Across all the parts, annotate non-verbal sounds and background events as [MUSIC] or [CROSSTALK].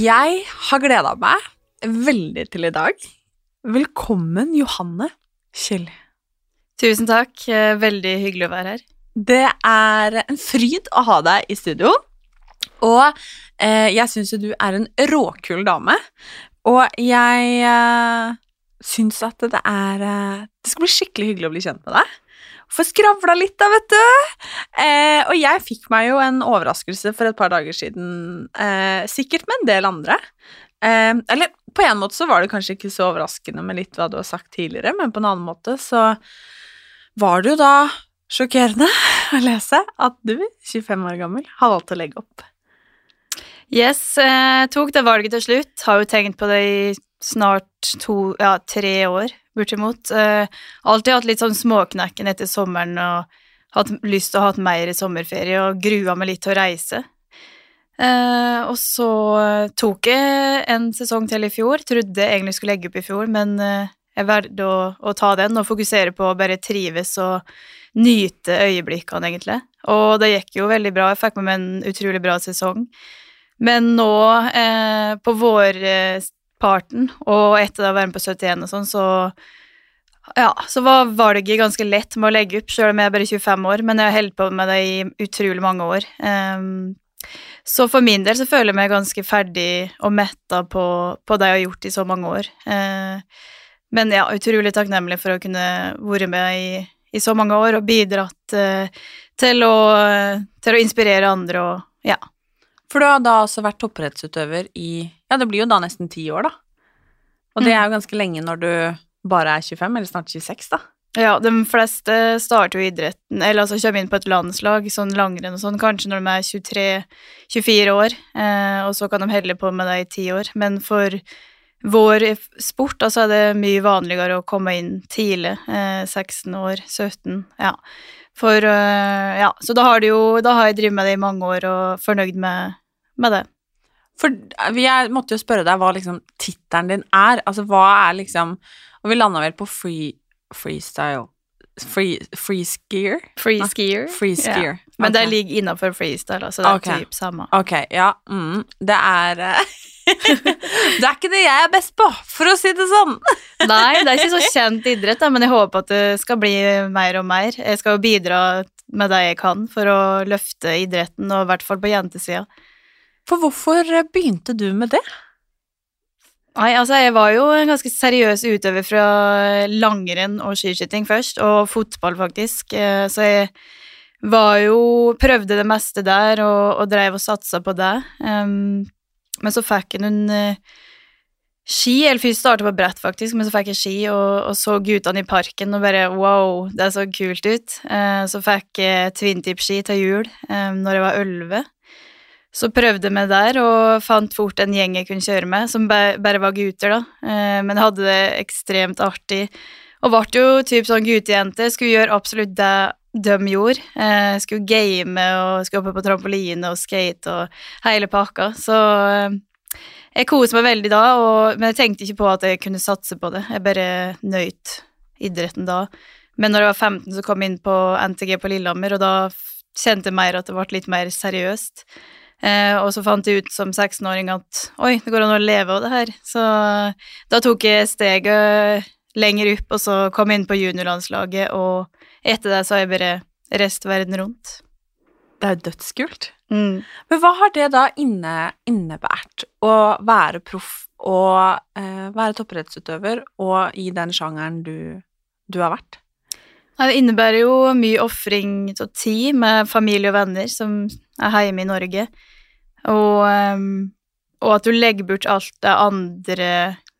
Jeg har gleda meg veldig til i dag. Velkommen, Johanne Kjell. Tusen takk. Eh, Veldig hyggelig å være her. Det er en fryd å ha deg i studio. Og eh, jeg syns jo du er en råkul dame. Og jeg eh, syns at det er eh, Det skal bli skikkelig hyggelig å bli kjent med deg. Få skravla litt, da, vet du. Eh, og jeg fikk meg jo en overraskelse for et par dager siden, eh, sikkert med en del andre. Eh, eller på en måte så var det kanskje ikke så overraskende med litt hva du har sagt tidligere, men på en annen måte så var det jo da sjokkerende [LAUGHS] å lese at du, 25 år gammel, har valgt å legge opp. Yes, eh, tok det valget til slutt. Har jo tenkt på det i snart to, ja, tre år, bortimot. Uh, alltid hatt litt sånn småknekken etter sommeren og hatt lyst til å ha hatt mer sommerferie og grua meg litt til å reise. Uh, og så eh, tok jeg en sesong til i fjor. Trodde jeg egentlig skulle legge opp i fjor, men uh, jeg valgte å, å ta den og fokusere på å bare trives og nyte øyeblikkene, egentlig. Og det gikk jo veldig bra. Jeg fikk med meg en utrolig bra sesong. Men nå, eh, på vårparten, og etter å være med på 71 og sånn, så ja, så var valget ganske lett med å legge opp, selv om jeg er bare 25 år, men jeg har holdt på med det i utrolig mange år. Um, så for min del så føler jeg meg ganske ferdig og metta på, på det jeg har gjort i så mange år. Uh, men ja, utrolig takknemlig for å kunne vært med i, i så mange år og bidratt uh, til, å, til å inspirere andre og ja. For du har da altså vært toppidrettsutøver i Ja, det blir jo da nesten ti år, da. Og det Mm. er jo ganske lenge når du bare er 25, eller snart 26, da. Ja, de fleste starter jo idretten, eller altså kommer inn på et landslag, sånn langrenn og sånn, kanskje når de er 23-24 år, eh, og så kan de helle på med det i ti år. Men for vår sport, da, så er det mye vanligere å komme inn tidlig, eh, 16 år, 17, ja. For, eh, ja, så da har, jo, da har jeg drevet med det i mange år og fornøyd med, med det. For vi er, måtte jo spørre deg hva liksom tittelen din er. Altså hva er liksom Og vi landa vel på free, freestyle Free, free skier? Free skier. Free skier. Ja. Men det ligger innenfor freestyle, altså det er okay. typ samme. Ok, ja. Mm, det er eh, [LAUGHS] Det er ikke det jeg er best på, for å si det sånn. [LAUGHS] Nei, det er ikke så [LAUGHS] kjent idrett, da, men jeg håper at det skal bli mer og mer. Jeg skal jo bidra med det jeg kan for å løfte idretten, og i hvert fall på jentesida. For hvorfor begynte du med det? Nei, altså, jeg var jo en ganske seriøs utøver fra langrenn og skiskyting først, og fotball, faktisk. Eh, Så jeg var jo Prøvde det meste der, og, og dreiv og satsa på det. Um, men så fikk jeg noen eh, ski, eller først starta på brett, faktisk, men så fikk jeg ski og, og så guttene i parken og bare wow, det så kult ut. Uh, så fikk jeg twintip-ski til jul um, når jeg var elleve. Så prøvde meg der og fant fort en gjeng jeg kunne kjøre med, som bare var gutter, da. Eh, men hadde det ekstremt artig. Og ble jo typ sånn guttejente. Skulle gjøre absolutt det de gjorde. Eh, skulle game og skulle oppe på trampoline og skate og hele pakka. Så eh, jeg koste meg veldig da, og, men jeg tenkte ikke på at jeg kunne satse på det. Jeg bare nøyt idretten da. Men når jeg var 15, så kom jeg inn på NTG på Lillehammer, og da kjente jeg mer at det ble litt mer seriøst. Eh, og så fant jeg ut som 16-åring at oi, det går an å leve av det her. Så da tok jeg steget lenger opp, og så kom jeg inn på juniorlandslaget, og etter det så har jeg bare reist verden rundt. Det er jo dødskult. Mm. Men hva har det da inne, innebært å være proff og eh, være toppidrettsutøver og i den sjangeren du, du har vært? Det innebærer jo mye ofring av tid med familie og venner som er hjemme i Norge, og, ehm, og at du legger bort alt det andre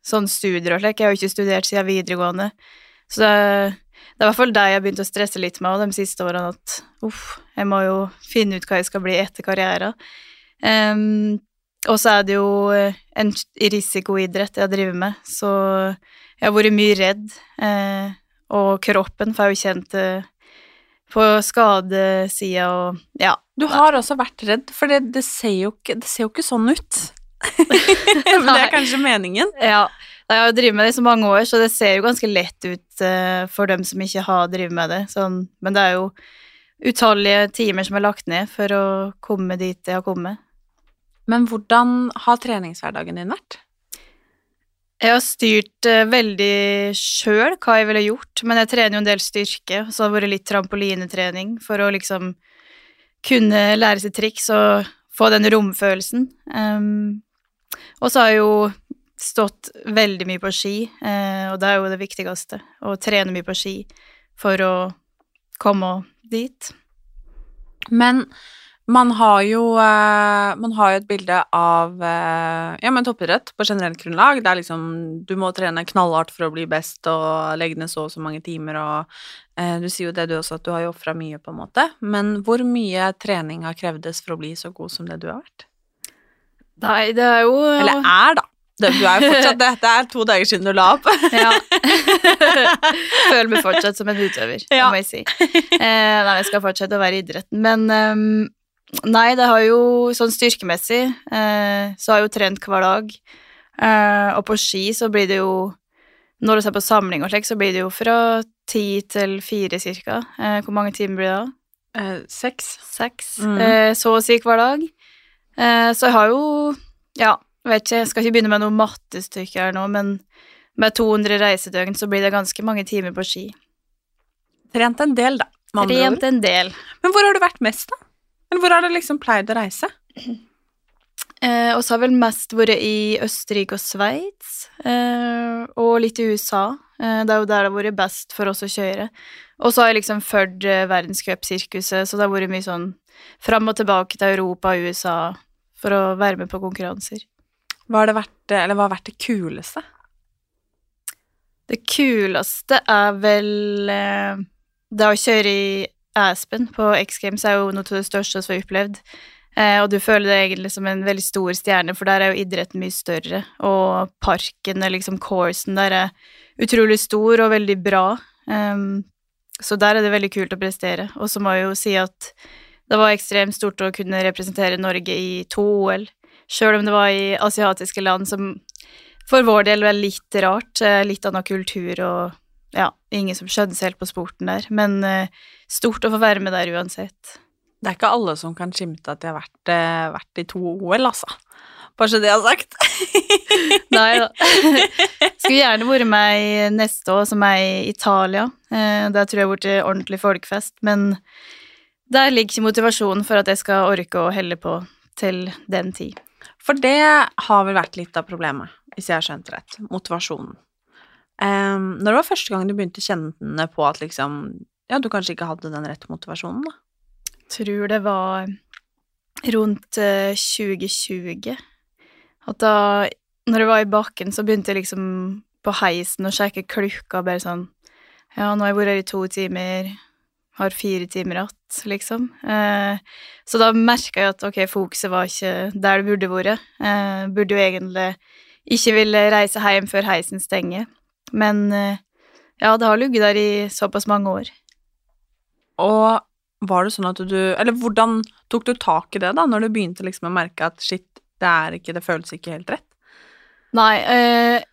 sånn studier og slik. Jeg har jo ikke studert siden videregående, så det, det er i hvert fall det jeg har begynt å stresse litt med de siste årene, at uff, jeg må jo finne ut hva jeg skal bli etter karrieren. Um, og så er det jo en risikoidrett jeg driver med, så jeg har vært mye redd. Eh, og kroppen får jo kjent det på skadesida og ja. Du har også vært redd, for det, det, ser, jo ikke, det ser jo ikke sånn ut. [LAUGHS] Men det er [LAUGHS] kanskje meningen? Ja. Jeg har drevet med det i så mange år, så det ser jo ganske lett ut uh, for dem som ikke har drevet med det. Sånn, men det er jo utallige timer som er lagt ned for å komme dit jeg har kommet. Men hvordan har treningshverdagen din vært? Jeg har styrt uh, veldig sjøl hva jeg ville gjort, men jeg trener jo en del styrke, så det har vært litt trampolinetrening for å liksom kunne lære seg triks og få den romfølelsen. Um, og så har jeg jo stått veldig mye på ski, uh, og det er jo det viktigste, å trene mye på ski for å komme dit. Men man har jo, uh, man har jo et bilde av uh, ja, men toppidrett på generelt grunnlag. Det er liksom Du må trene knallhardt for å bli best og legge ned så og så mange timer og uh, Du sier jo det du også, at du har jo ofra mye, på en måte. Men hvor mye trening har krevdes for å bli så god som det du har vært? Nei, det er jo Eller er, da. Du er jo fortsatt det. Det er to dager siden du la opp. [LAUGHS] ja. [LAUGHS] Føler meg fortsatt som en utøver, ja. må jeg si. Eh, nei, jeg skal fortsette å være i idretten. Men um, Nei, det har jo sånn styrkemessig eh, så har jeg jo trent hver dag. Eh, og på ski så blir det jo Når du ser på samling og slik, så blir det jo fra ti til fire cirka. Eh, hvor mange timer blir det da? Eh, seks. Seks. Mm. så å si hver dag. Eh, så jeg har jo Ja, vet ikke, jeg skal ikke begynne med noe mattestykke her nå, men med 200 reisedøgn så blir det ganske mange timer på ski. Trent en del, da. Trent en del. Men hvor har du vært mest, da? Men hvor har du liksom pleid å reise? [CLEARS THROAT] Eh, og så har vel mest vært i Østerrike og Sveits, eh, og litt i USA. Eh, det er jo der det har vært best for oss å kjøre. Og så har jeg liksom fulgt eh, verdenscupsirkuset, så det har vært mye sånn fram og tilbake til Europa og USA for å være med på konkurranser. Hva har, vært, eller hva har vært det kuleste? Det kuleste er vel eh, det å kjøre i Aspen på X Games er jo noe av det største vi har opplevd. Eh, og du føler deg egentlig som en veldig stor stjerne, for der er jo idretten mye større. Og parken, liksom coursen der, er utrolig stor og veldig bra. Um, så der er det veldig kult å prestere. Og så må jeg jo si at det var ekstremt stort å kunne representere Norge i to OL, sjøl om det var i asiatiske land som for vår del var litt rart. Eh, litt annen kultur og ja, ingen som skjønner seg helt på sporten der. Men uh, stort å få være med der uansett. Det er ikke alle som kan skimte at de har vært, uh, vært i to OL, altså. Bare så det har sagt. [LAUGHS] Nei da. [LAUGHS] Skulle gjerne vært med i neste år, som er i Italia. Uh, der tror jeg har blitt ordentlig folkefest. Men der ligger ikke motivasjonen for at jeg skal orke å helle på til den tid. For det har vel vært litt av problemet, hvis jeg har skjønt rett. Motivasjonen. Um, når det var første gang du begynte å kjenne på at liksom Ja, du kanskje ikke hadde den rette motivasjonen, da? Tror det var rundt uh, 2020. At da, når jeg var i bakken, så begynte jeg liksom på heisen å sjekke klukka, bare sånn Ja, nå har jeg vært her i to timer, har fire timer igjen, liksom. Uh, så da merka jeg at ok, fokuset var ikke der det burde vært. Uh, burde jo egentlig ikke ville reise hjem før heisen stenger. Men eh, ja, det har ligget der i såpass mange år. Og var det sånn at du Eller hvordan tok du tak i det, da, når du begynte liksom å merke at shit, det er ikke Det føles ikke helt rett? Nei, eh,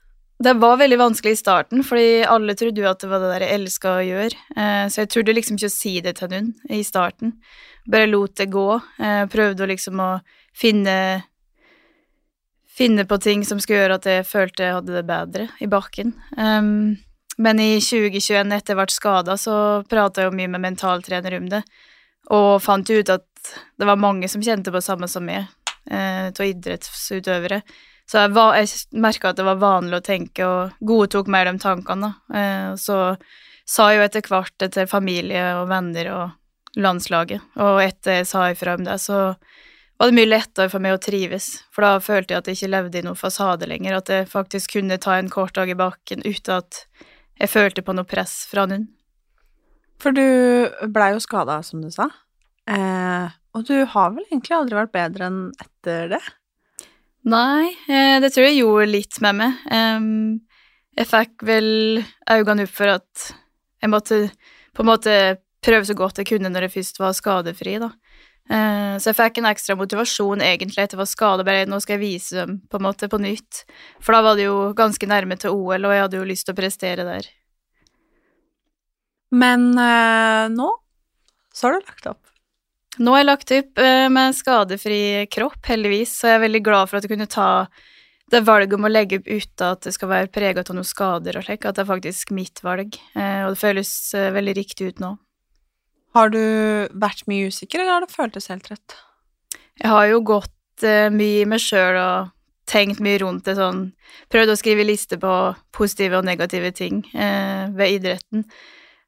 det var veldig vanskelig i starten, fordi alle trodde jo at det var det der jeg elska å gjøre. Eh, så jeg trodde liksom ikke å si det til noen i starten. Bare lot det gå. Eh, prøvde å liksom å finne finne på ting som skulle gjøre at jeg følte jeg hadde det bedre i bakken. Um, Men i 2021, etter jeg ble skada, så prata jeg jo mye med mentaltrener om det, og fant ut at det var mange som kjente på det samme som meg, av uh, idrettsutøvere. Så jeg, var- jeg merka at det var vanlig å tenke, og godtok mer de tankene. Eh, så sa jeg jo etter hvert til familie og venner og landslaget, og etter jeg sa ifra om det, så var det mye lettere for meg å trives, for da følte jeg at jeg ikke levde i noen fasade lenger, at jeg faktisk kunne ta en kort dag i bakken uten at jeg følte på noe press fra noen. For du blei jo skada, som du sa. Eh, og du har vel egentlig aldri vært bedre enn etter det? Nei, eh, det tror jeg gjorde litt med meg. Em, jeg fikk vel øynene opp for at jeg måtte på en måte prøve så godt jeg kunne når jeg først var skadefri, da. Eh, så jeg fikk en ekstra motivasjon egentlig etter å være skada, nå skal jeg vise dem på en måte på nytt. For da var det jo ganske nærme til OL, og jeg hadde jo lyst til å prestere der. Men øh, nå så har du lagt opp. Nå har jeg lagt opp øh, med skadefri kropp, heldigvis, så jeg er veldig glad for at jeg kunne ta det valget om å legge opp uten at det skal være prega av noen skader og slik, at det er faktisk mitt valg, eh, og det føles veldig riktig ut nå. Har du vært mye usikker, eller har det føltes helt rett? Jeg har jo gått uh, mye i meg sjøl og tenkt mye rundt det sånn Prøvd å skrive liste på positive og negative ting uh, ved idretten.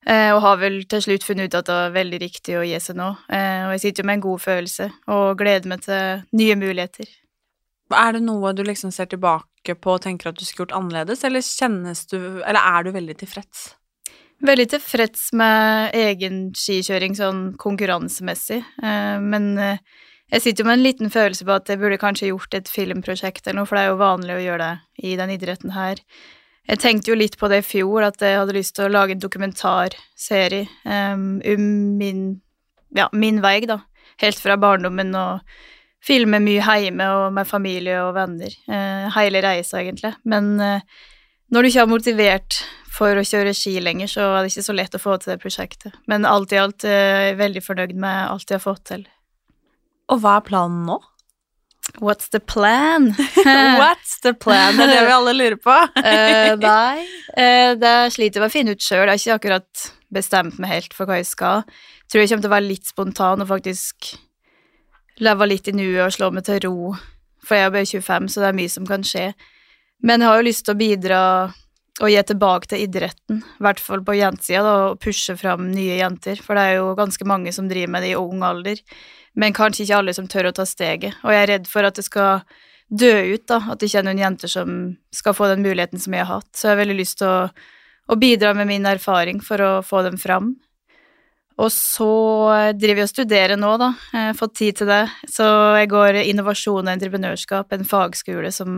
Uh, og har vel til slutt funnet ut at det var veldig riktig å gi seg nå. Og jeg sitter jo med en god følelse og gleder meg til nye muligheter. Er det noe du liksom ser tilbake på og tenker at du skulle gjort annerledes, eller kjennes du Eller er du veldig tilfreds? Veldig tilfreds med egen skikjøring sånn konkurransemessig, eh, men eh, jeg sitter jo med en liten følelse på at jeg burde kanskje gjort et filmprosjekt eller noe, for det er jo vanlig å gjøre det i den idretten her. Jeg tenkte jo litt på det i fjor, at jeg hadde lyst til å lage en dokumentarserie um, om min, ja, min vei, da, helt fra barndommen og filme mye hjemme og med familie og venner. Eh, hele reisa, egentlig. Men eh, når du ikke har motivert for å kjøre ski lenger, så var det ikke så lett å få til det prosjektet. Men alt i alt eh, er jeg veldig fornøyd med alt jeg har fått til. Og hva er planen nå? What's the plan? [LAUGHS] What's the plan? Det er det vi alle lurer på. uh, [LAUGHS] nei, uh, det sliter jeg med å finne ut sjøl. Jeg har ikke akkurat bestemt meg helt for hva jeg skal. Tror jeg kommer til å være litt spontan og faktisk leve litt i nuet og slå meg til ro. For jeg er bare 25, så det er mye som kan skje. Men jeg har jo lyst til å bidra og gi tilbake til idretten, i hvert fall på jentesida, og pushe fram nye jenter. For det er jo ganske mange som driver med det i ung alder, men kanskje ikke alle som tør å ta steget. Og jeg er redd for at det skal dø ut, da, at det ikke er noen jenter som skal få den muligheten som jeg har hatt. Så jeg har veldig lyst til å, å bidra med min erfaring for å få dem fram. Og så driver jeg og studerer nå, da. Jeg har fått tid til det. Så jeg går innovasjon og entreprenørskap, en fagskole som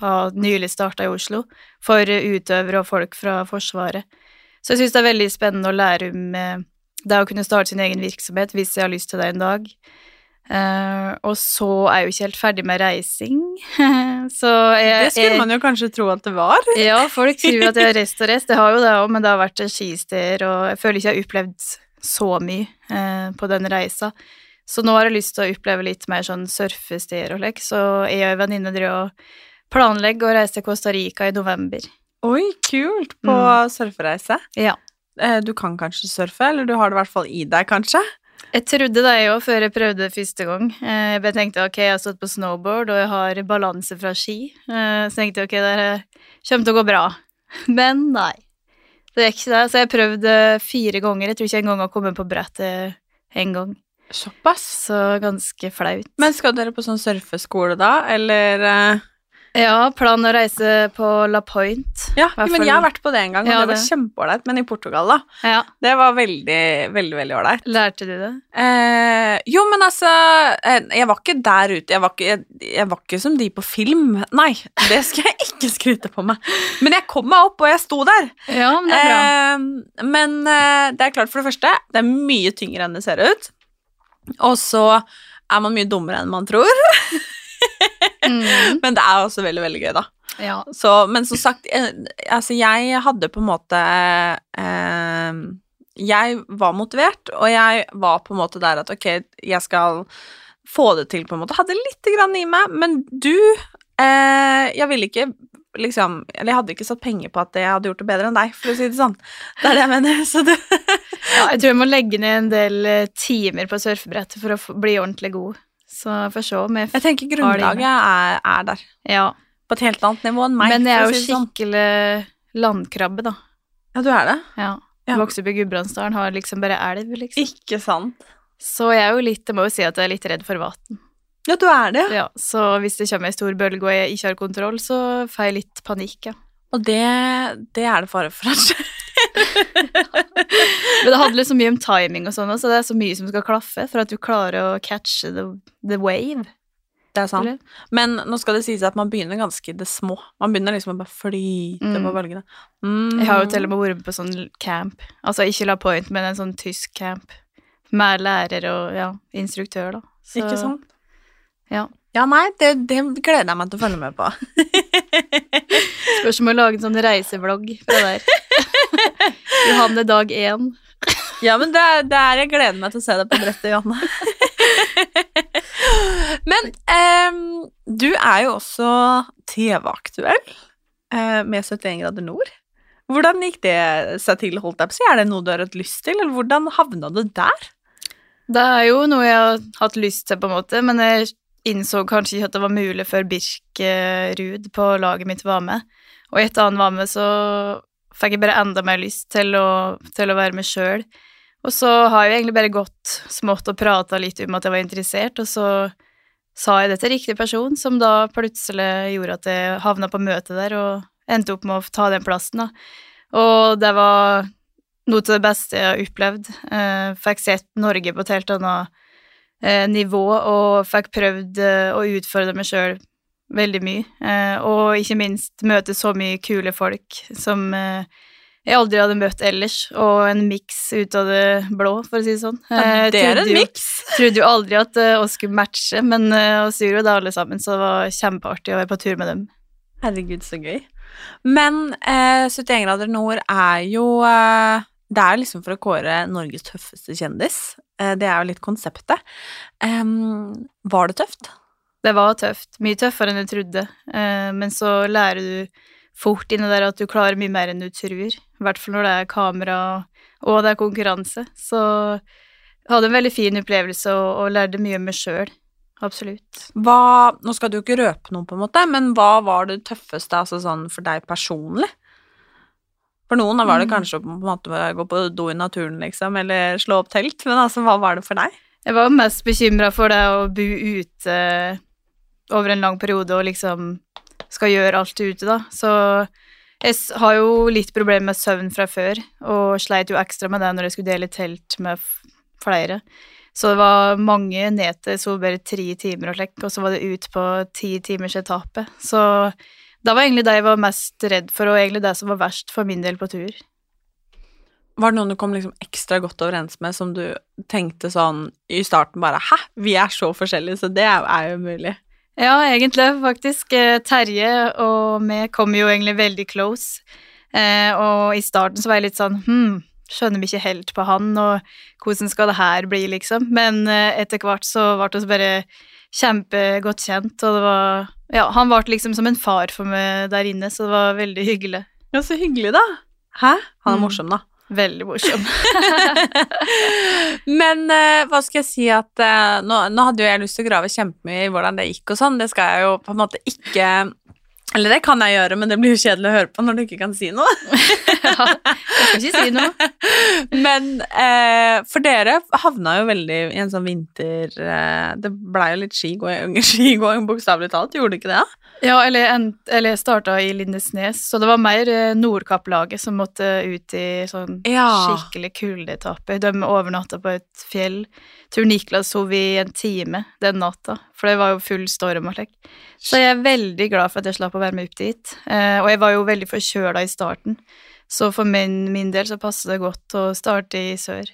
har nylig starta i Oslo, for utøvere og folk fra Forsvaret. Så jeg syns det er veldig spennende å lære om eh, det å kunne starte sin egen virksomhet hvis jeg har lyst til det en dag. Uh, og så er jeg jo ikke helt ferdig med reising. [LAUGHS] så jeg, Det skulle man jo kanskje tro at det var. [LAUGHS] ja, folk tror at jeg har reist og reist. Det har jo det òg, men det har vært skisteder, og jeg føler ikke jeg har opplevd så mye uh, på den reisa. Så nå har jeg lyst til å oppleve litt mer sånn surfesteder og lek, så jeg og ei venninne driver og planlegger å reise til Costa Rica i november. Oi, kult! På surfereise. Ja. Eh, Du kan kanskje surfe, eller du har det i hvert fall i deg, kanskje? Jeg trodde det òg før jeg prøvde det første gang. Eh, Jeg tenkte ok, jeg har stått på snowboard, og jeg har balanse fra ski. Eh, Så tenkte jeg ok, det kommer til å gå bra. [LAUGHS] Men nei. Det gikk ikke det. Så jeg prøvde fire ganger. Jeg tror ikke engang jeg har kommet på brettet en gang. Såpass. Så ganske flaut. Men skal dere på sånn surfeskole da, eller Ja, plan å reise på La Point. Ja, men jeg har vært på det en gang, og Ja, det var kjempeålreit. Men i Portugal, da. Ja, Det var veldig, veldig veldig ålreit. Lærte du det? Eh, jo, men altså eh, Jeg var ikke der ute. Jeg var ikke, jeg, jeg var ikke som de på film. Nei, det skal jeg ikke skryte på meg. Men jeg kom meg opp, og jeg sto der. Ja, men det er bra. Eh, men eh, det er klart, for det første, det er mye tyngre enn det ser ut. Og så er man mye dummere enn man tror. [LAUGHS] Mm. [LAUGHS] Men det er også veldig, veldig gøy, da. Ja. Så, men som sagt, jeg, altså jeg hadde på en måte eh, Jeg var motivert, og jeg var på en måte der at ok, jeg skal få det til, på en måte. Hadde lite grann i meg, men du eh, Jeg ville ikke liksom Eller jeg hadde ikke satt penger på at jeg hadde gjort det bedre enn deg, for å si det sånn. Det er det jeg mener. Så du [LAUGHS] Ja, jeg tror jeg må legge ned en del eh, timer på surfebrettet for å bli ordentlig god. Så får se om jeg Jeg tenker grunnlaget er, er der. Ja. På et helt annet nivå enn meg. Men jeg er jo si skikkelig sånn. skikkelig landkrabbe, da. Ja, du er det? Ja. Ja. Vokste opp i Gudbrandsdalen, har liksom bare elv, liksom. Ikke sant? Så jeg er jo litt, jeg må jo si at jeg er litt redd for vann. Ja, du er det. Ja, så hvis det kommer ei stor bølge og jeg ikke har kontroll, så får jeg litt panikk, ja. Og det, det er det fare for at skjer. [LAUGHS] Men det handler så mye om timing og sånn, så det er så mye som skal klaffe for at du klarer å catche the, the wave. Det er sant. Eller? Men nå skal det sies at man begynner ganske i det små. Man begynner liksom å bare flyte Mm. på bølgene. Mm. Jeg har jo til og med vært på sånn camp, altså ikke La Point, men en sånn tysk camp, med lærer og ja, instruktør, da. Så, Ikke sant? Ja. Ja, nei, det, det gleder jeg meg til å følge med på. [LAUGHS] [LAUGHS] Spørs om å lage en sånn reisevlogg fra der. [LAUGHS] Johanne dag én. Ja, men det, er- det er Jeg gleder meg til å se deg på brettet, Johanne. [LAUGHS] men ehm, du er jo også TV-aktuell eh, med 71 grader nord. Hvordan gikk det seg til, holdt jeg på å si? Er det noe du har hatt lyst til, eller hvordan havna du der? Det er jo noe jeg har hatt lyst til, på en måte, men jeg innså kanskje ikke at det var mulig før Birk Ruud på laget mitt var med. Og etter han var med, så fikk jeg bare enda mer lyst til å, til å være med sjøl. Og så har jeg egentlig bare gått smått og prata litt om at jeg var interessert, og så sa jeg det til riktig person, som da plutselig gjorde at jeg havna på møte der og endte opp med å ta den plassen, da. Og det var noe av det beste jeg har opplevd. Eh, fikk sett Norge på et helt annet nivå, og fikk prøvd eh, å utfordre meg sjøl veldig mye. Eh, og ikke minst møte så mye kule folk som eh, jeg aldri hadde møtt ellers, og en miks ut av det blå, for å si det sånn. Ja, Eh, det er en miks. Trodde jo aldri at eh, oss skulle matche, men eh, oss gjorde jo det alle sammen, så det var kjempeartig å være på tur med dem. Herregud, så gøy. Men eh, 71 grader nord er jo eh, Det er liksom for å kåre Norges tøffeste kjendis. Eh, det er jo litt konseptet. Var det tøft? Det var tøft. Mye tøffere enn jeg trodde. Eh, men så lærer du fort inni der at du klarer mye mer enn du tror. I hvert fall når det er kamera og det er konkurranse. Så jeg hadde en veldig fin opplevelse og, lærte mye om meg sjøl. Absolutt. Hva, nå skal du ikke røpe noe, på en måte, men hva var det tøffeste altså sånn for deg personlig? For noen da var det Mm. kanskje å på en måte gå på do i naturen, liksom, eller slå opp telt, men altså, hva var det for deg? Jeg var mest bekymra for det å bo ute over en lang periode og liksom skal gjøre alt ute, da. Så jeg har jo litt problemer med søvn fra før, og sleit jo ekstra med det når jeg skulle dele telt med flere. Så det var mange netter, så bare tre timer og slik, og så var det ut på ti timers etappe. Så det var egentlig det jeg var mest redd for, og egentlig det som var verst for min del på tur. Var det noen du kom liksom ekstra godt overens med, som du tenkte sånn i starten bare Hæ, vi er så forskjellige, så det er jo umulig. Ja, egentlig, faktisk. Eh, Terje og vi kom jo egentlig veldig close. Eh, og i starten så var jeg litt sånn Hm, skjønner vi ikke helt på han, og hvordan skal det her bli, liksom? Men eh, etter hvert så ble vi bare kjempegodt kjent, og det var Ja, han var liksom som en far for meg der inne, så det var veldig hyggelig. Ja, så hyggelig, da. Hæ? Han er Mm. morsom, da. Veldig morsom. [LAUGHS] Men eh, hva skal jeg si at eh, nå, nå hadde jo jeg lyst til å grave kjempemye i hvordan det gikk og sånn, det skal jeg jo på en måte ikke Eller det kan jeg gjøre, men det blir jo kjedelig å høre på når du ikke kan si noe. [LAUGHS] ja, jeg skal ikke si noe. Men eh, for dere havna jo veldig i en sånn vinter eh, Det blei jo litt skigåing, [LAUGHS] skigåing bokstavelig talt, gjorde det ikke det? Ja, eller, en, eller jeg starta i Lindesnes, så det var mer Nordkapplaget Nordkapp-laget som måtte ut i sånn Ja. skikkelig kuldeetappe. De overnatta på et fjell. Tror Niklas sov i en time den natta, for det var jo full storm og slik. Så jeg er veldig glad for at jeg slapp å være med opp dit. Eh, og jeg var jo veldig forkjøla i starten, så for min, min del så passer det godt å starte i sør.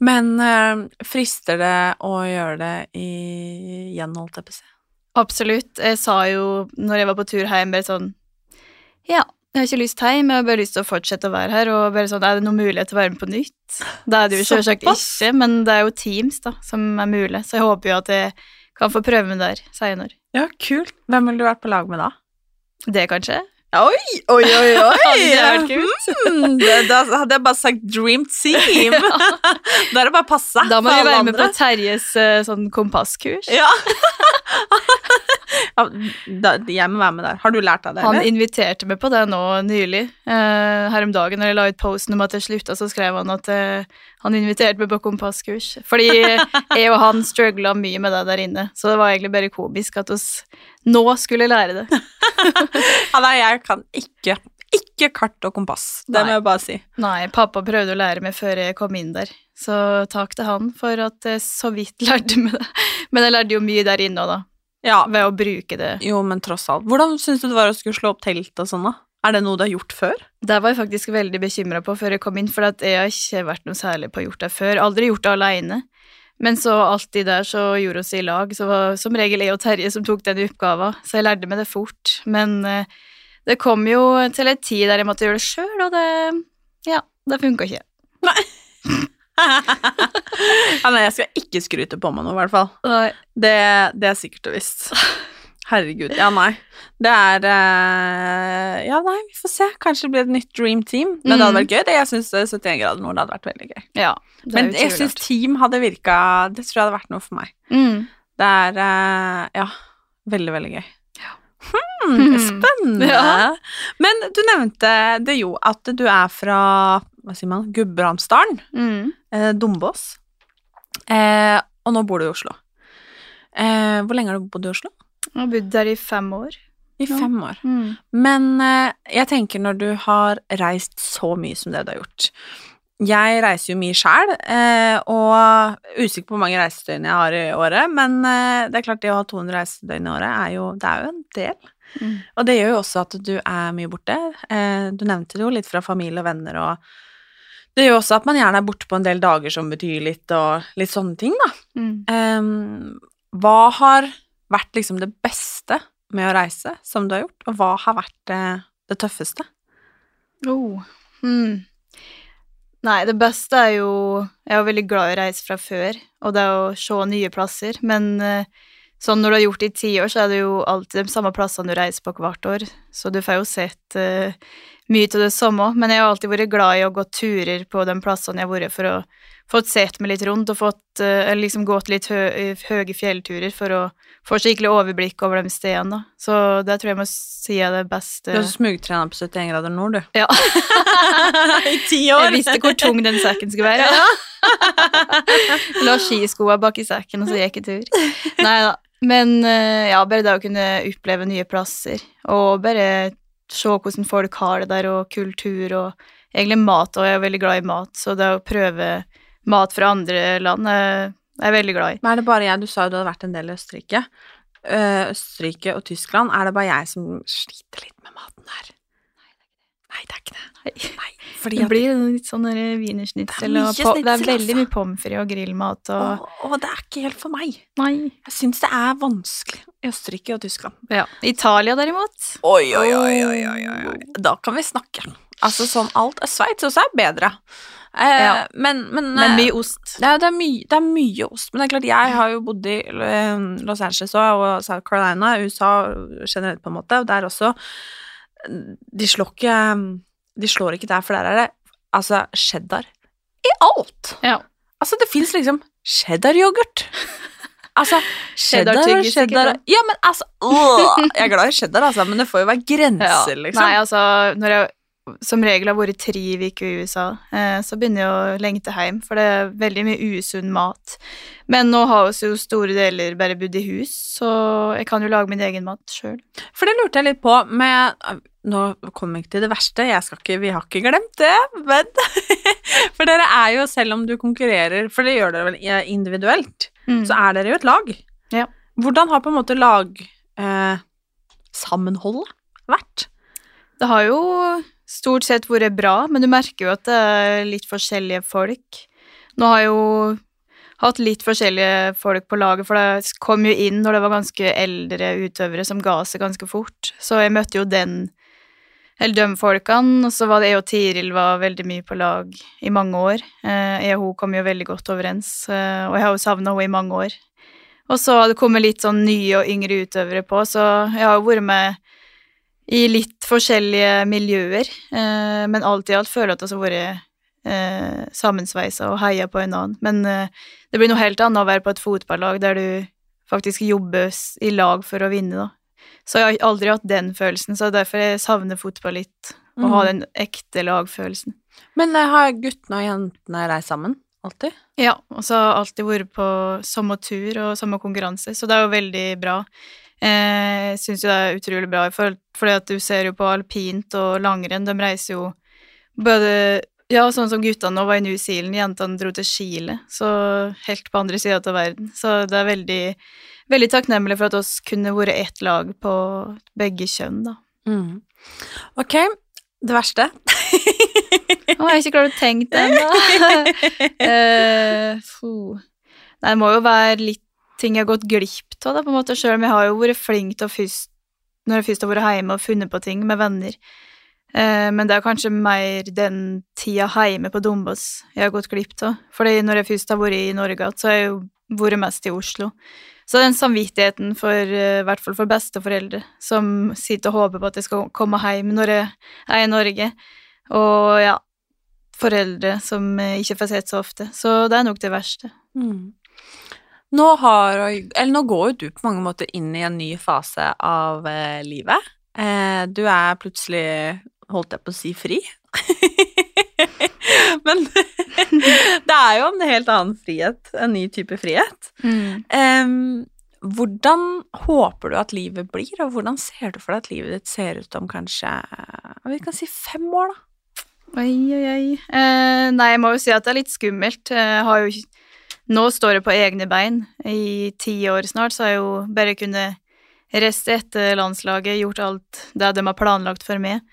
Men eh, frister det å gjøre det igjen, holdt jeg på å si? Absolutt. Jeg sa jo når jeg var på tur hjem, bare sånn Ja, jeg har ikke lyst hjem, jeg har bare lyst til å fortsette å være her, og bare sånn Er det noen mulighet til å være med på nytt? Det er det jo [LAUGHS] selvsagt ikke, men det er jo Teams da, som er mulig, så jeg håper jo at jeg kan få prøve meg der seinere. Ja, kult. Hvem ville du vært på lag med da? Det kanskje? Oi, oi, oi, oi! [LAUGHS] Hadde? Hmm, da hadde jeg bare sagt dream team. [LAUGHS] Da er det bare å passe Da må vi være med på. Terjes eh, sånn kompasskurs. [LAUGHS] Ja. da, jeg må være med der. Har du lært av det, Han eller? inviterte meg på det nå nylig. Eh, her om dagen når jeg la ut posten om at jeg slutta, så skrev han at eh, han inviterte meg på kompasskurs. Fordi jeg og han struggla mye med det der inne, så det var egentlig bare komisk at oss nå skulle lære det. [LAUGHS] Ja, nei, jeg kan ikke ikke kart og kompass. Det Nei. må jeg bare si. Nei, pappa prøvde å lære meg før jeg kom inn der, så takk til han for at jeg så vidt [LAUGHS] lærte meg det. Men jeg lærte jo mye der inne òg, da, Ja, ved å bruke det. jo, men tross alt. Hvordan syns du det var å skulle slå opp telt og sånn, da? Er det noe du har gjort før? Det var jeg faktisk veldig bekymra på før jeg kom inn, for jeg har ikke vært noe særlig på å gjort det før. Aldri gjort det aleine. Men så alltid der så gjorde oss i lag, så var som regel jeg og Terje som tok den oppgaven, så jeg lærte meg det fort. Men eh, det kom jo til en tid der jeg måtte gjøre det sjøl, og det ja, det funka ikke. [LAUGHS] ja, nei, jeg skal ikke skryte på meg noe, i hvert fall. Nei. Det, det er sikkert og visst. Herregud. Ja, nei. Det er uh, Ja, nei, vi får se. Kanskje det blir et nytt dream team. Men det hadde Mm. vært gøy. Det, jeg syns 71 grader nord hadde vært veldig gøy. Ja, Men jeg syns team hadde virka Det tror jeg hadde vært noe for meg. mm. Det er uh, Ja, veldig, veldig gøy. Hmm. [LAUGHS] spennende. Ja. Men du nevnte det jo at du er fra Hva sier man? Gudbrandsdalen. Mm. Eh, Dombås. Eh, og nå bor du i Oslo. Eh, hvor lenge har du bodd i Oslo? Jeg har bodd der i fem år. I fem år. Mm. Men uh, jeg tenker når du har reist så mye som det du har gjort Jeg reiser jo mye sjæl, uh, og usikker på hvor mange reisedøgn jeg har i året, men uh, det er klart det å ha 200 reisedøgn i året er jo, det er jo en del. Mm. Og det gjør jo også at du er mye borte. Eh, du nevnte det jo litt fra familie og venner, og det gjør også at man gjerne er borte på en del dager som betyr litt, og litt sånne ting, da. Mm. Um, hva har vært liksom det beste med å reise som du har gjort, og hva har vært det, det tøffeste? Oh. Mm. Nei, det beste er jo Jeg er veldig glad i å reise fra før, og det er å se nye plasser, men eh, sånn når du har gjort det i ti år, så er det jo alltid de samme plassene du reiser på hvert år, så du får jo sett uh, mye av det samme, men jeg har alltid vært glad i å gå turer på de plassene jeg har vært for å fått sett meg litt rundt og fått eh, eller liksom gått litt hø høye fjellturer for å få skikkelig overblikk over de stedene, da. Så det tror jeg må si er det beste. Du har smugtrena på 71 grader nord, du. Ja. [LAUGHS] I ti år! Jeg visste hvor tung den sekken skulle være. [LAUGHS] La skiskoa bak i sekken, og så gikk jeg tur. Nei da. Men eh, ja, bare det å kunne oppleve nye plasser, og bare se hvordan folk har det der, og kultur, og egentlig mat, og jeg er veldig glad i mat, så det å prøve mat fra andre land er jeg er veldig glad i. Men er det bare jeg, du sa jo du hadde vært en del i Østerrike. Eh, Østerrike og Tyskland, er det bare jeg som sliter litt med maten der? Nei, det er ikke det. Nei, fordi Det blir litt sånn wienersnitzel, Det er og po- det er veldig altså. mye pommes frites og grillmat og Å, det er ikke helt for meg. Nei. Jeg syns det er vanskelig i Østerrike og Tyskland. Ja. Italia, derimot. Oi, oi, oi, oi, oi. Da kan vi snakke. Altså sånn alt Sveits også er bedre. Eh, Ja. Men, men, Men eh, mye ost. det, er, det, er mye, det er mye ost. Men det er klart, jeg har jo bodd i eh, Los Angeles og South Carolina, USA generelt, på en måte, og der også De slår ikke De slår ikke der, for der er det altså cheddar i alt. Ja. Altså, det fins liksom cheddar-yoghurt. Altså, [LAUGHS] cheddar Cheddar-tyggis, cheddar. Ja, men altså åh, Jeg er glad i cheddar, altså, men det får jo være grenser, liksom. Nei, altså, når jeg som regel har vært tre uker i USA, eh, så begynner jeg å lengte hjem, for det er veldig mye usunn mat. Men nå har vi jo store deler bare bodd i hus, så jeg kan jo lage min egen mat sjøl. For det lurte jeg litt på med Nå kommer jeg ikke til det verste, jeg skal ikke, vi har ikke glemt det, men [LAUGHS] For dere er jo, selv om du konkurrerer, for det gjør dere vel individuelt, så er dere jo et lag. Ja. Hvordan har på en måte lag eh, sammenholdet vært? Det har jo stort sett vært bra, men du merker jo at det er litt forskjellige folk. Nå har jeg jo hatt litt forskjellige folk på laget, for det kom jo inn når det var ganske eldre utøvere som ga seg ganske fort, så jeg møtte jo den eller de folkene, og så var det jeg og Tiril var veldig mye på lag i mange år. Eh, Jeg og hun kom jo veldig godt overens, eh, og jeg har jo savna henne i mange år. Og så har det kommet litt sånn nye og yngre utøvere på, så jeg har jo vært med i litt forskjellige miljøer, eh, men alt i alt føler jeg at vi har vært eh, sammensveisa og heia på en annen. Men eh, det blir noe helt annet å være på et fotballag der du faktisk jobber i lag for å vinne, da. Så jeg har aldri hatt den følelsen, så derfor jeg savner fotball litt. Å ha Mm. den ekte lagfølelsen. Men eh, har guttene og jentene reist sammen? Alltid? Ja, og så har alltid vært på samme tur og samme konkurranse, så det er jo veldig bra. Eh, syns jo det er utrolig bra, for, fordi at du ser jo på alpint og langrenn, de reiser jo både ja, sånn som guttene nå var i New Zealand, jentene dro til Chile, så helt på andre sida av verden. Så det er veldig, veldig takknemlig for at oss kunne vært ett lag på begge kjønn, da. Mm. Ok, det verste. Å, jeg har ikke klart å tenke det [LAUGHS] ennå. Nei, det må jo være litt ting jeg har gått glipp av, da, på en måte, sjøl om jeg har jo vært flink til å først Når jeg først har vært hjemme og funnet på ting med venner. Eh, men det er kanskje mer den tida hjemme på Dombås jeg har gått glipp av. Fordi når jeg først har vært i Norge så har jeg jo vært mest i Oslo. Så den samvittigheten for, eh, i hvert fall for besteforeldre, som sitter og håper på at jeg skal komme hjem når jeg er i Norge, og ja, foreldre som eh, ikke får sett så ofte. Så det er nok det verste. Mm. Nå har Eller nå går jo du på mange måter inn i en ny fase av eh, livet. Eh, du er plutselig, holdt jeg på å si, fri. [LAUGHS] Men [LAUGHS] det er jo en helt annen frihet, en ny type frihet. Em, hvordan håper du at livet blir, og hvordan ser du for deg at livet ditt ser ut om kanskje vi kan si fem år, da? Oi, oi, oi. Eh, nei, jeg må jo si at det er litt skummelt. Jeg har jo ikke Nå står jeg på egne bein. I ti år snart så har jeg jo bare kunnet reiste etter landslaget, gjort alt det de har planlagt for meg.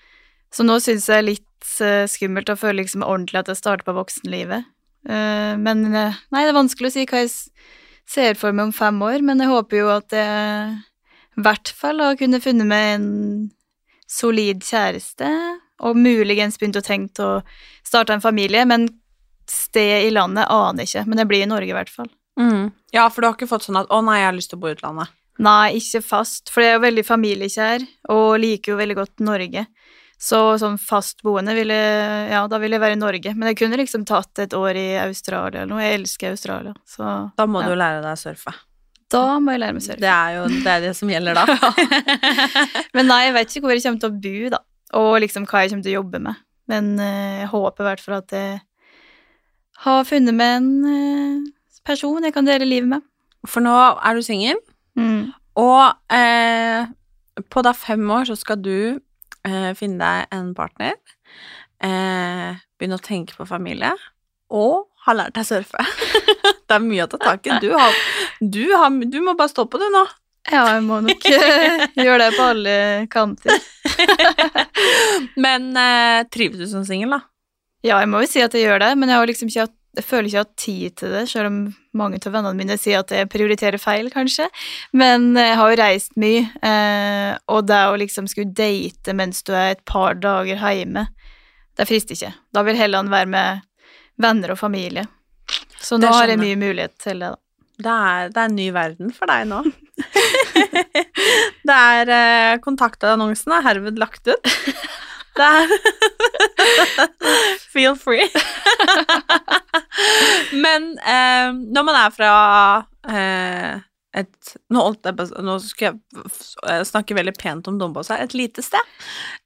Så nå syns jeg det er litt eh, skummelt å føle liksom ordentlig at jeg starter på voksenlivet. Eh, men eh, nei, det er vanskelig å si hva jeg ser for meg om fem år, men jeg håper jo at jeg i hvert fall har kunnet funnet meg en solid kjæreste, og muligens begynt å tenke å starte en familie, men sted i landet aner ikke, men det blir i Norge i hvert fall. Mm. Ja, for du har ikke fått sånn at 'å nei, jeg har lyst til å bo i utlandet'. Nei, ikke fast, for jeg er jo veldig familiekjær, og liker jo veldig godt Norge. Så sånn fast boende ville Ja, da ville jeg være i Norge, men jeg kunne liksom tatt et år i Australia eller noe. Jeg elsker Australia, så Da må Ja. du lære deg å surfe. da må jeg lære meg å surfe. Det er jo det, er det som gjelder da. [LAUGHS] Men nei, jeg vet ikke hvor jeg kommer til å bo, da, og liksom hva jeg kommer til å jobbe med. Men eh, jeg håper i hvert fall at jeg har funnet meg en eh, person jeg kan dele livet med. For nå er du singel, Mm. og eh, på da fem år så skal du eh, finne deg en partner, eh, begynne å tenke på familie, og ha lært deg surfe. [LAUGHS] det er mye å ta tak i. Du, har, du, har, du må bare stå på det nå. Ja, jeg må nok eh, [LAUGHS] gjøre det på alle kanter. [LAUGHS] Men eh, trives du som singel, da? Ja, jeg må jo si at jeg gjør det, men jeg har liksom ikke jeg føler ikke jeg har tid til det, selv om mange av vennene mine sier at jeg prioriterer feil, kanskje. Men jeg har jo reist mye, eh, og det å liksom skulle date mens du er et par dager hjemme, det frister ikke. Da vil heller være med venner og familie. Så nå har jeg mye mulighet til det, da. Det er, det er en ny verden for deg nå. [LAUGHS] det er eh, Kontaktannonsen er herved lagt ut. [LAUGHS] Det er Feel free. Men eh, når man er fra eh, et Nå, holdt jeg på- nå skal jeg eh, snakke veldig pent om Dombås her. Et lite sted.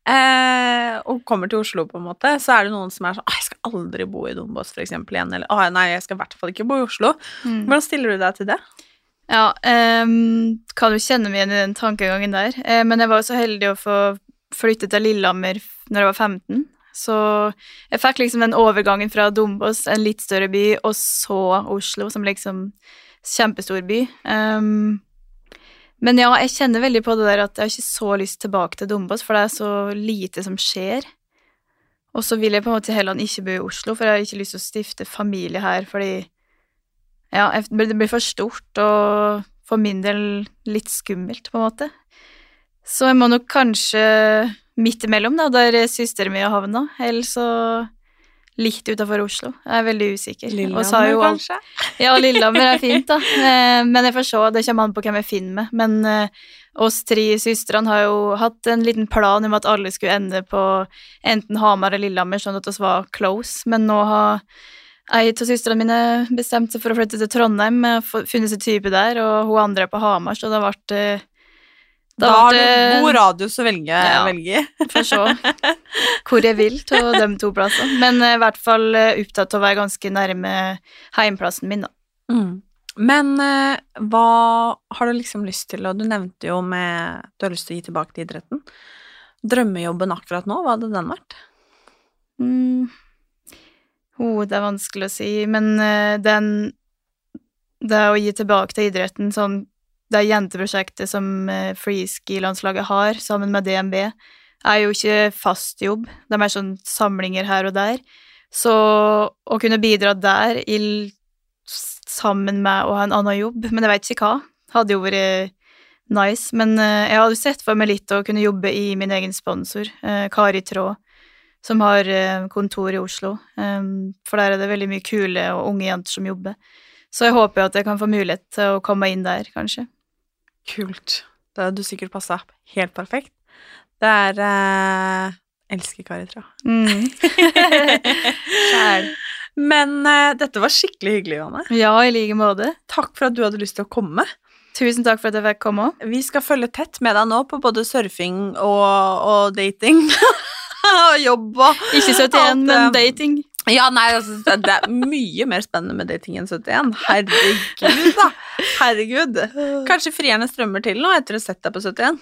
Eh, og kommer til Oslo, på en måte, så er det noen som er sånn «Å, 'Jeg skal aldri bo i Dombås', for eksempel, igjen. Eller 'Å, nei, jeg skal i hvert fall ikke bo i Oslo'. Mm. Hvordan stiller du deg til det? Ja, um, kan jo kjenne meg igjen i den tankegangen der. Eh, men jeg var jo så heldig å få flytte til Lillehammer når jeg var 15. Så jeg fikk liksom den overgangen fra Dombås, en litt større by, og så Oslo, som liksom kjempestor by. Um, men ja, jeg kjenner veldig på det der at jeg har ikke så lyst tilbake til Dombås, for det er så lite som skjer. Og så vil jeg på en måte heller ikke bo i Oslo, for jeg har ikke lyst til å stifte familie her, fordi ja, det blir for stort og for min del litt skummelt, på en måte. Så jeg må nok kanskje midt imellom, da, der søsteren min har havna, eller så litt utafor Oslo. Jeg er veldig usikker. Lillehammer, kanskje? Ja, Lillehammer er fint, da. [LAUGHS] Eh, Men jeg får se, det kommer an på hvem jeg finner med. Men eh, oss tre søstrene har jo hatt en liten plan om at alle skulle ende på enten Hamar eller Lillehammer, sånn at vi var close, men nå har ei av søstrene mine bestemt seg for å flytte til Trondheim, eh, funnet seg type der, og hun andre er på Hamar, så det ble eh, Da har du god radius å velge, Ja. velge i. [LAUGHS] Får se hvor jeg vil til de to plassene. Men eh, i hvert fall eh, opptatt av å være ganske nærme heimplassen min, da. Mm. Men eh, hva har du liksom lyst til, og du nevnte jo med Du har lyst til å gi tilbake til idretten. Drømmejobben akkurat nå, hva hadde den vært? Mm. Oh, det er vanskelig å si, men den Det å gi tilbake til idretten, sånn det jenteprosjektet som uh, freeski-landslaget har, sammen med DNB, er jo ikke fast jobb. Det er mer sånn samlinger her og der. Så å kunne bidra der i, sammen med å ha en annen jobb, men jeg vet ikke hva, hadde jo vært nice. Men eh, jeg hadde sett for meg litt å kunne jobbe i min egen sponsor, eh, Kari Tråd, som har eh, kontor i Oslo. Um, for der er det veldig mye kule og unge jenter som jobber. Så jeg håper at jeg kan få mulighet til å komme inn der, kanskje. Kult. Da hadde du sikkert passa helt perfekt. Det er eh, Elsker Kari Tra. Mm. [LAUGHS] Men eh, dette var skikkelig hyggelig, Johanne. Ja, i like måte. Takk for at du hadde lyst til å komme. Tusen takk for at jeg fikk komme. Vi skal følge tett med deg nå på både surfing og, og dating. [LAUGHS] og jobb og Ikke 71, Alt, men dating. Ja, nei, altså, det er mye mer spennende med dating enn 71. Herregud, da. Herregud. Kanskje frierne strømmer til nå etter å ha sett deg på 71.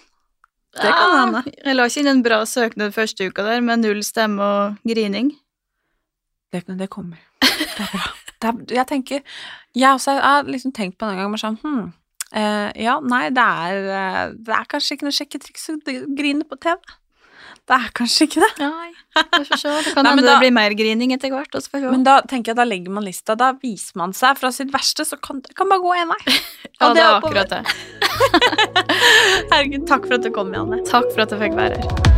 Det kan hende. Ja, Jeg la ikke inn en bra søknad første uka der, med null stemme og grining. Det, det kommer. Det er bra. Det er, jeg tenker Jeg også har liksom tenkt på en gang, men sånn hm, eh, Ja, nei, det er, eh, det er kanskje ikke noe sjekketriks å grine på TV. Det er kanskje ikke det. Nei, vi får se. Det [LAUGHS] kan hende det blir mer grining etter hvert. Men da tenker jeg da legger man lista. Da viser man seg fra sitt verste, så kan det kan bare gå én vei. [LAUGHS] ja, det er akkurat det. [LAUGHS] Herregud, takk for at du kom, Janne. Takk for at jeg fikk være her.